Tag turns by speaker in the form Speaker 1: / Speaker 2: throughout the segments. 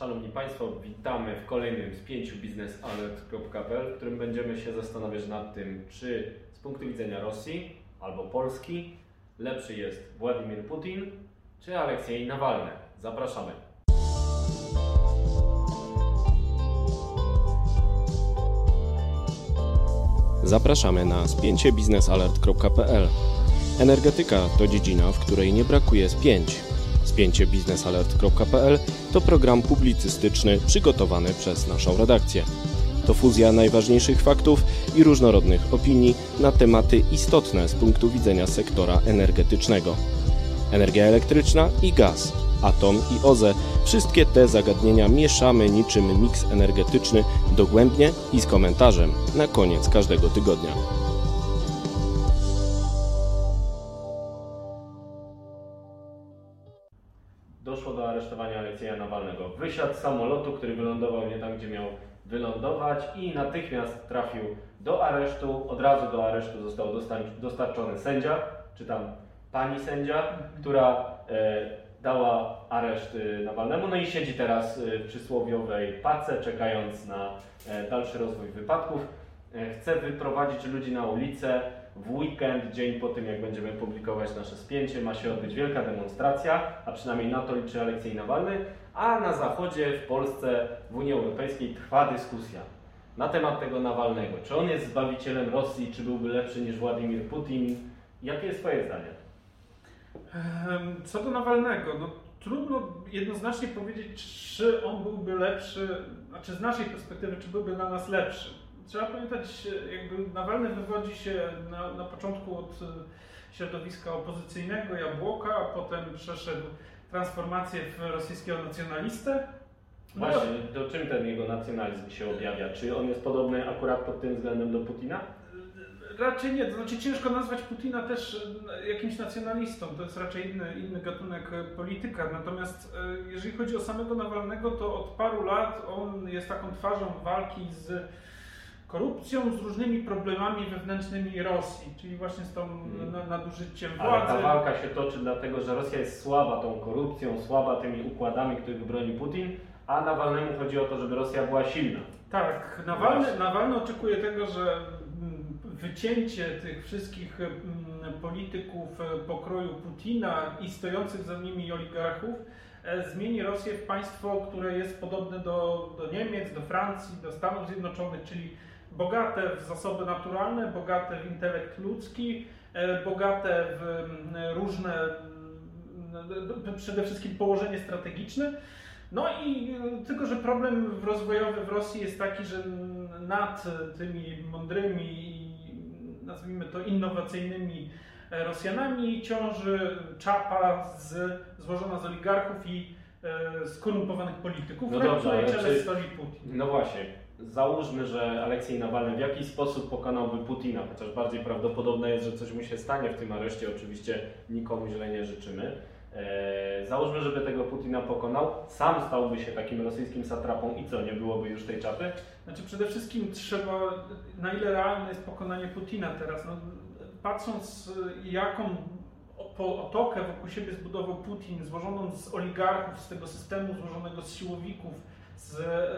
Speaker 1: Szanowni Państwo, witamy w kolejnym spięciu biznesalert.pl, w którym będziemy się zastanawiać nad tym, czy z punktu widzenia Rosji albo Polski lepszy jest Władimir Putin czy Aleksiej Nawalny. Zapraszamy.
Speaker 2: Zapraszamy na spięcie biznesalert.pl. Energetyka to dziedzina, w której nie brakuje spięć. Spięcie biznesalert.pl to program publicystyczny przygotowany przez naszą redakcję. To fuzja najważniejszych faktów i różnorodnych opinii na tematy istotne z punktu widzenia sektora energetycznego. Energia elektryczna i gaz, atom i OZE wszystkie te zagadnienia mieszamy niczym miks energetyczny dogłębnie i z komentarzem na koniec każdego tygodnia.
Speaker 1: Wysiadł z samolotu, który wylądował nie tam, gdzie miał wylądować i natychmiast trafił do aresztu. Od razu do aresztu został dostar- dostarczony sędzia, czy tam pani sędzia, która e, dała areszt e, Nawalnemu. No i siedzi teraz e, w przysłowiowej pace, czekając na dalszy rozwój wypadków. Chce wyprowadzić ludzi na ulicę. W weekend, dzień po tym, jak będziemy publikować nasze spięcie, ma się odbyć wielka demonstracja, a przynajmniej na to liczy Aleksiej Nawalny, a na zachodzie, w Polsce, w Unii Europejskiej trwa dyskusja na temat tego Nawalnego. Czy on jest zbawicielem Rosji, czy byłby lepszy niż Władimir Putin? Jakie jest Twoje zdanie?
Speaker 3: Em, Co do Nawalnego, no trudno jednoznacznie powiedzieć, czy on byłby lepszy, znaczy z naszej perspektywy, czy byłby dla nas lepszy. Trzeba pamiętać, jakby Nawalny wywodzi się na, na początku od e, środowiska opozycyjnego, Jabłoka, a potem przeszedł transformację w rosyjskiego nacjonalistę. No,
Speaker 1: Właśnie, do czym ten jego nacjonalizm się objawia? Czy on jest podobny akurat pod tym względem do Putina?
Speaker 3: Raczej nie, to znaczy ciężko nazwać Putina też e, jakimś nacjonalistą, to jest raczej inny, inny gatunek e, polityka. Natomiast e, jeżeli chodzi o samego Nawalnego, to od paru lat on jest taką twarzą walki z korupcją, z różnymi problemami wewnętrznymi Rosji, czyli właśnie z tą na- nadużyciem
Speaker 1: Ale
Speaker 3: władzy.
Speaker 1: ta walka się toczy dlatego, że Rosja jest słaba tą korupcją, słaba tymi układami, których broni Putin, a Nawalnemu chodzi o to, żeby Rosja była silna.
Speaker 3: Tak, Nawalny,
Speaker 1: Właśnie.
Speaker 3: Nawalny oczekuje tego, że mm, wycięcie tych wszystkich mm, polityków e, pokroju Putina i stojących za nimi oligarchów e, zmieni Rosję w państwo, które jest podobne do, do Niemiec, do Francji, do Stanów Zjednoczonych, czyli bogate w zasoby naturalne, bogate w intelekt ludzki, e, bogate w mm, różne, mm, przede wszystkim położenie strategiczne. No i y, tylko, że problem rozwojowy w Rosji jest taki, że nad tymi mądrymi nazwijmy to innowacyjnymi e, Rosjanami ciąży czapa z, złożona z oligarchów i e, skorumpowanych polityków,
Speaker 1: No
Speaker 3: na
Speaker 1: dobrze,
Speaker 3: której czele
Speaker 1: czy-
Speaker 3: stoi Putin.
Speaker 1: No właśnie, załóżmy, że Aleksiej Nawalny w jakiś sposób pokonałby Putina, chociaż bardziej prawdopodobne jest, że coś mu się stanie w tym areszcie, oczywiście nikomu źle nie życzymy. Eee, załóżmy, żeby tego Putina pokonał, sam stałby się takim rosyjskim satrapą i co, nie byłoby już tej czapy?
Speaker 3: Znaczy przede wszystkim trzeba, na ile realne jest pokonanie Putina teraz. No, patrząc jaką otokę wokół siebie zbudował Putin, złożoną z oligarchów, z tego systemu złożonego z siłowików, z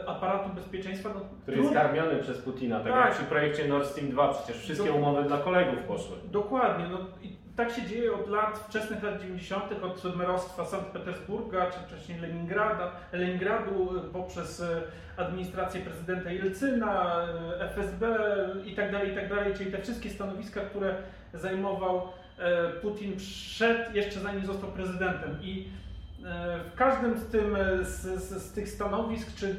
Speaker 3: aparatu bezpieczeństwa, no,
Speaker 1: Który jest karmiony przez Putina, tak,
Speaker 3: Tak.
Speaker 1: jak przy projekcie Nord Stream 2, przecież wszystkie
Speaker 3: Do-
Speaker 1: umowy dla kolegów poszły.
Speaker 3: Dokładnie. No, i tak się dzieje od lat, wczesnych lat 90., od merostwa Sankt Petersburga, czy wcześniej Leningrada, Leningradu, y, poprzez y, administrację prezydenta Jelcyna, y, FSB i tak dalej, i tak dalej, czyli te wszystkie stanowiska, które zajmował Putin przed, jeszcze zanim został prezydentem. I e, w każdym z, tym, e, z, z, z tych stanowisk, czy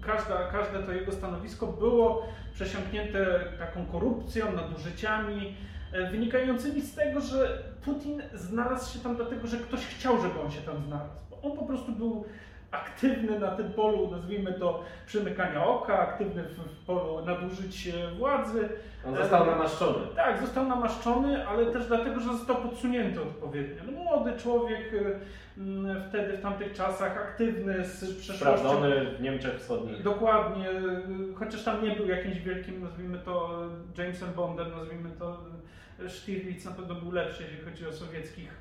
Speaker 3: każda, każde to jego stanowisko było przesiąknięte taką korupcją, nadużyciami, e, wynikającymi z tego, że Putin znalazł się tam dlatego, że ktoś chciał, żeby on się tam znalazł. On po prostu był aktywny na tym polu, nazwijmy to, przymykania oka, aktywny w, polu nadużyć e, władzy.
Speaker 1: On został namaszczony.
Speaker 3: Tak, został namaszczony, ale też dlatego, że został podsunięty odpowiednio. No, młody człowiek, mm, wtedy w tamtych czasach aktywny z przeszłością.
Speaker 1: Sprawdzony w Niemczech Wschodnich.
Speaker 3: Dokładnie, chociaż tam nie był jakimś wielkim, nazwijmy to Jamesem Bondem, nazwijmy to Stirlitz na pewno był lepszy, jeśli chodzi o sowieckich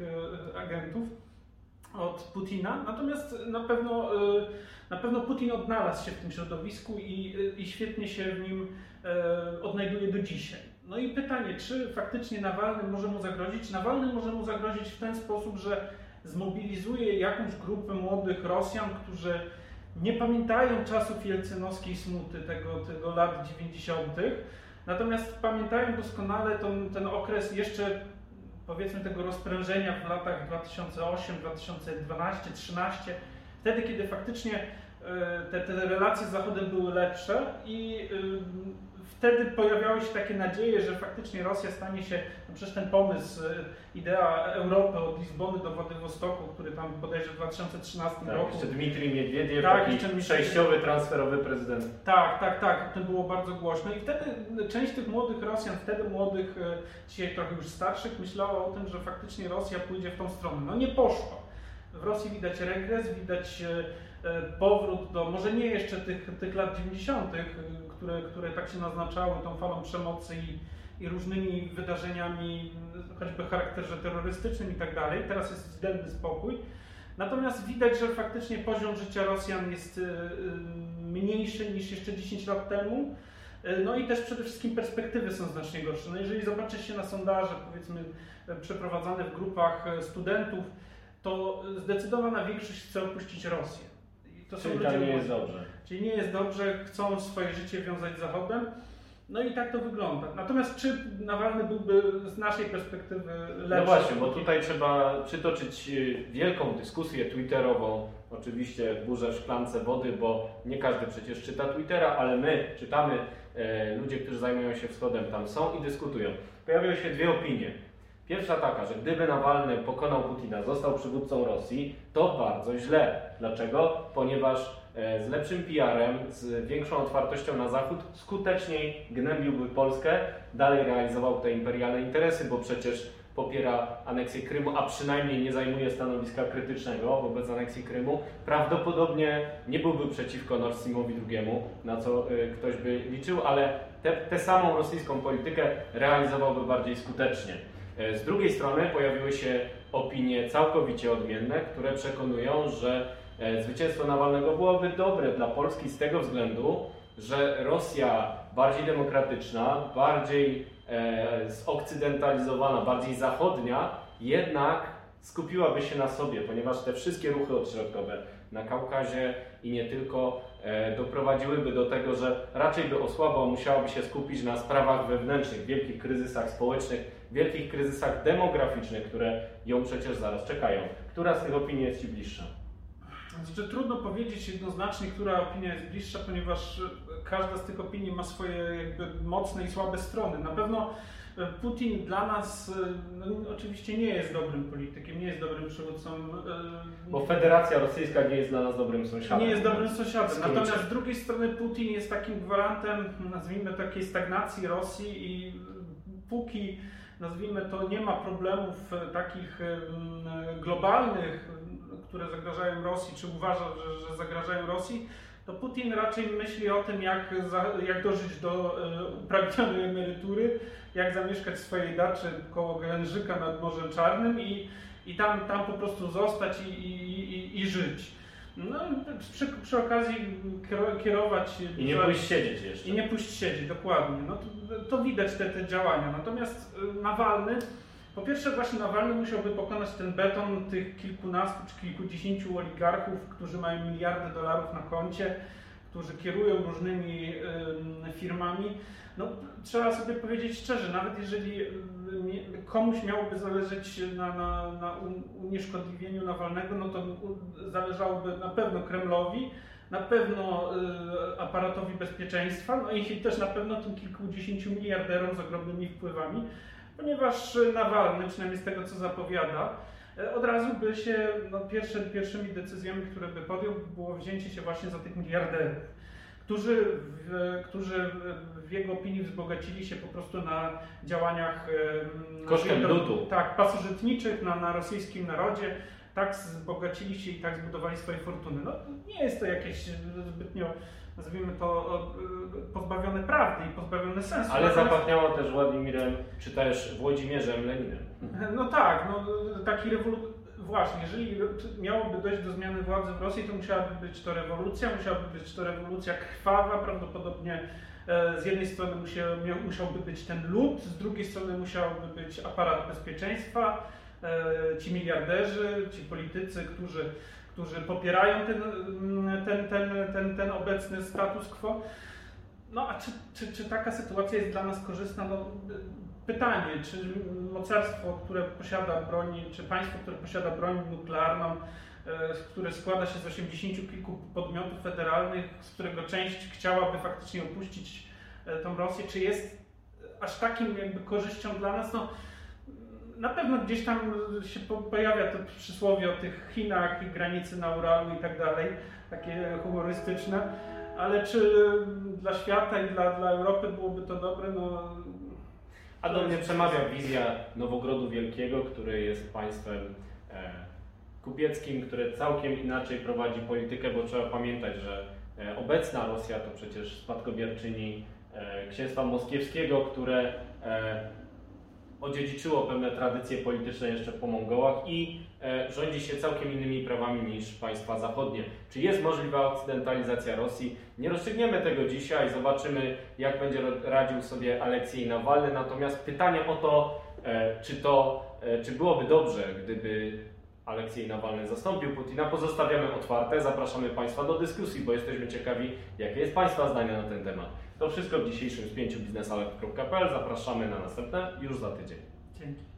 Speaker 3: agentów od Putina. Natomiast na pewno y, na pewno Putin odnalazł się w tym środowisku i, i świetnie się w nim e, odnajduje do dzisiaj. No i pytanie, czy faktycznie Nawalny może mu zagrozić? Nawalny może mu zagrozić w ten sposób, że zmobilizuje jakąś grupę młodych Rosjan, którzy nie pamiętają czasów jelcynowskiej smuty, tego, tego lat 90., natomiast pamiętają doskonale ten, ten okres jeszcze powiedzmy tego rozprężenia w latach 2008, 2012, 2013, wtedy kiedy faktycznie e, te, te relacje z Zachodem były lepsze i wtedy pojawiały się takie nadzieje, że faktycznie Rosja stanie się, no przecież ten pomysł, y, idea Europy od Lizbony do Władywostoku, który tam bodajże w 2013
Speaker 1: tak,
Speaker 3: roku...
Speaker 1: Jeszcze Dmitrij Miedwiediew, tak, taki jeszcze przejściowy, transferowy prezydent.
Speaker 3: Tak, tak, tak, to było bardzo głośno i wtedy część tych młodych Rosjan, wtedy młodych, y, dzisiaj trochę już starszych, myślała o tym, że faktycznie Rosja pójdzie w tą stronę. No nie poszła. W Rosji widać regres, widać y, powrót do, może nie jeszcze tych, tych lat 90., które, które tak się naznaczały tą falą przemocy i, i różnymi wydarzeniami, choćby charakterze terrorystycznym i tak dalej. Teraz jest względny spokój. Natomiast widać, że faktycznie poziom życia Rosjan jest y, y, mniejszy niż jeszcze 10 lat temu. Y, no i też przede wszystkim perspektywy są znacznie gorsze. No jeżeli zobaczy się na sondaże, powiedzmy, przeprowadzane w grupach studentów, to zdecydowana większość chce opuścić Rosję.
Speaker 1: To Czyli tam nie jest dobrze.
Speaker 3: Czyli nie jest dobrze, chcą swoje życie wiązać z Zachodem. No i tak to wygląda. Natomiast czy Nawalny byłby z naszej perspektywy lepszy?
Speaker 1: No właśnie, bo tutaj trzeba przytoczyć y, wielką dyskusję twitterową, oczywiście burzę w szklance wody, bo nie każdy przecież czyta Twittera, ale my czytamy, e, ludzie, którzy zajmują się wschodem tam są i dyskutują. Pojawiły się dwie opinie. Pierwsza taka, że gdyby Nawalny pokonał Putina, został przywódcą Rosji, to bardzo źle. Dlaczego? Ponieważ E, z lepszym PR-em, z większą otwartością na Zachód, skuteczniej gnębiłby Polskę, dalej realizował te imperialne interesy, bo przecież popiera aneksję Krymu, a przynajmniej nie zajmuje stanowiska krytycznego wobec aneksji Krymu, prawdopodobnie nie byłby przeciwko Nord Streamowi II, na co e, ktoś by liczył, ale tę samą rosyjską politykę realizowałby bardziej skutecznie. E, z drugiej strony pojawiły się opinie całkowicie odmienne, które przekonują, że E, zwycięstwo Nawalnego byłoby dobre dla Polski z tego względu, że Rosja bardziej demokratyczna, bardziej e, zokcydentalizowana, bardziej zachodnia, jednak skupiłaby się na sobie, ponieważ te wszystkie ruchy odśrodkowe na Kaukazie i nie tylko e, doprowadziłyby do tego, że raczej by osłabła, musiałaby się skupić na sprawach wewnętrznych, wielkich kryzysach społecznych, wielkich kryzysach demograficznych, które ją przecież zaraz czekają. Która z tych opinii jest Ci bliższa?
Speaker 3: Znaczy, trudno powiedzieć jednoznacznie, która opinia jest bliższa, ponieważ każda z tych opinii ma swoje jakby mocne i słabe strony. Na pewno Putin dla nas e, no, oczywiście nie jest dobrym politykiem, nie jest dobrym przywódcą.
Speaker 1: Bo Federacja Rosyjska nie jest dla nas dobrym sąsiadem.
Speaker 3: Nie jest dobrym sąsiadem. Natomiast z drugiej strony Putin jest takim gwarantem, nazwijmy takiej stagnacji Rosji i póki nazwijmy to nie ma problemów takich globalnych, które zagrażają Rosji, czy uważa, że, że zagrażają Rosji, to Putin raczej myśli o tym, jak, za, jak dożyć do e, upragnionej emerytury, jak zamieszkać w swojej daczy koło Glężyka nad Morzem Czarnym i, i tam, tam po prostu zostać i, i, i, i żyć. No przy, przy okazji kierować...
Speaker 1: I nie pójść siedzieć jeszcze.
Speaker 3: I nie pójść siedzieć, dokładnie. No to, to widać te, te działania. Natomiast e, Nawalny po pierwsze właśnie Nawalny musiałby pokonać ten beton tych kilkunastu czy kilkudziesięciu oligarchów, którzy mają miliardy dolarów na koncie, którzy kierują różnymi firmami. No, trzeba sobie powiedzieć szczerze, nawet jeżeli komuś miałoby zależeć na, na, na unieszkodliwieniu Nawalnego, no to zależałoby na pewno Kremlowi, na pewno y, aparatowi bezpieczeństwa, no i też na pewno tym kilkudziesięciu miliarderom z ogromnymi wpływami ponieważ Nawalny, przynajmniej z tego co zapowiada, e, od razu by się, no, pierwsze, pierwszymi decyzjami, które by podjął, było wzięcie się właśnie za tych miliarderów, którzy w, którzy w jego opinii wzbogacili się po prostu na działaniach
Speaker 1: kosztem ludu.
Speaker 3: Tak, pasożytniczych na, na rosyjskim narodzie. Tak wzbogacili się i tak zbudowali swoje fortuny. No, nie jest to jakieś zbytnio nazwijmy to, y, pozbawione prawdy i pozbawione sensu.
Speaker 1: Ale Natomiast... zapachniało też Władimirem, czy też Włodzimierzem Leninem.
Speaker 3: No tak, no, taki rewolu właśnie, jeżeli miałoby dojść do zmiany władzy w Rosji, to musiałaby być to rewolucja, musiałaby być to rewolucja krwawa, prawdopodobnie e, z jednej strony musiał, musiałby być ten lud, z drugiej strony musiałby być aparat bezpieczeństwa, e, ci miliarderzy, ci politycy, którzy, którzy popierają ten, ten, ten, ten, ten obecny status quo. No a czy, czy, czy taka sytuacja jest dla nas korzystna? No, pytanie, czy mocarstwo, które posiada broń, czy państwo, które posiada broń nuklearną, e, które składa się z 80 kilku podmiotów federalnych, z którego część chciałaby faktycznie opuścić e, tą Rosję, czy jest aż takim jakby korzyścią dla nas? No, na pewno gdzieś tam się pojawia to przysłowie o tych Chinach, granicy na Uralu i tak dalej, takie humorystyczne, ale czy dla świata i dla, dla Europy byłoby to dobre? No,
Speaker 1: a do mnie przemawia wizja Nowogrodu Wielkiego, który jest państwem e, kupieckim, które całkiem inaczej prowadzi politykę, bo trzeba pamiętać, że e, obecna Rosja to przecież spadkobierczyni e, księstwa moskiewskiego, które odziedziczyło pewne tradycje polityczne jeszcze po Mongołach i e, rządzi się całkiem innymi prawami niż państwa zachodnie. Czy jest możliwa okcydentalizacja Rosji? Nie rozstrzygniemy tego dzisiaj, zobaczymy jak będzie radził sobie Aleksiej Nawalny, natomiast pytanie o to, e, czy to, e, czy byłoby dobrze, gdyby Aleksiej Nawalny zastąpił Putina, pozostawiamy otwarte. Zapraszamy Państwa do dyskusji, bo jesteśmy ciekawi, jakie jest Państwa zdanie na ten temat. To wszystko w dzisiejszym spięciu biznesalert.pl. Zapraszamy na następne już za tydzień.
Speaker 3: Dzięki.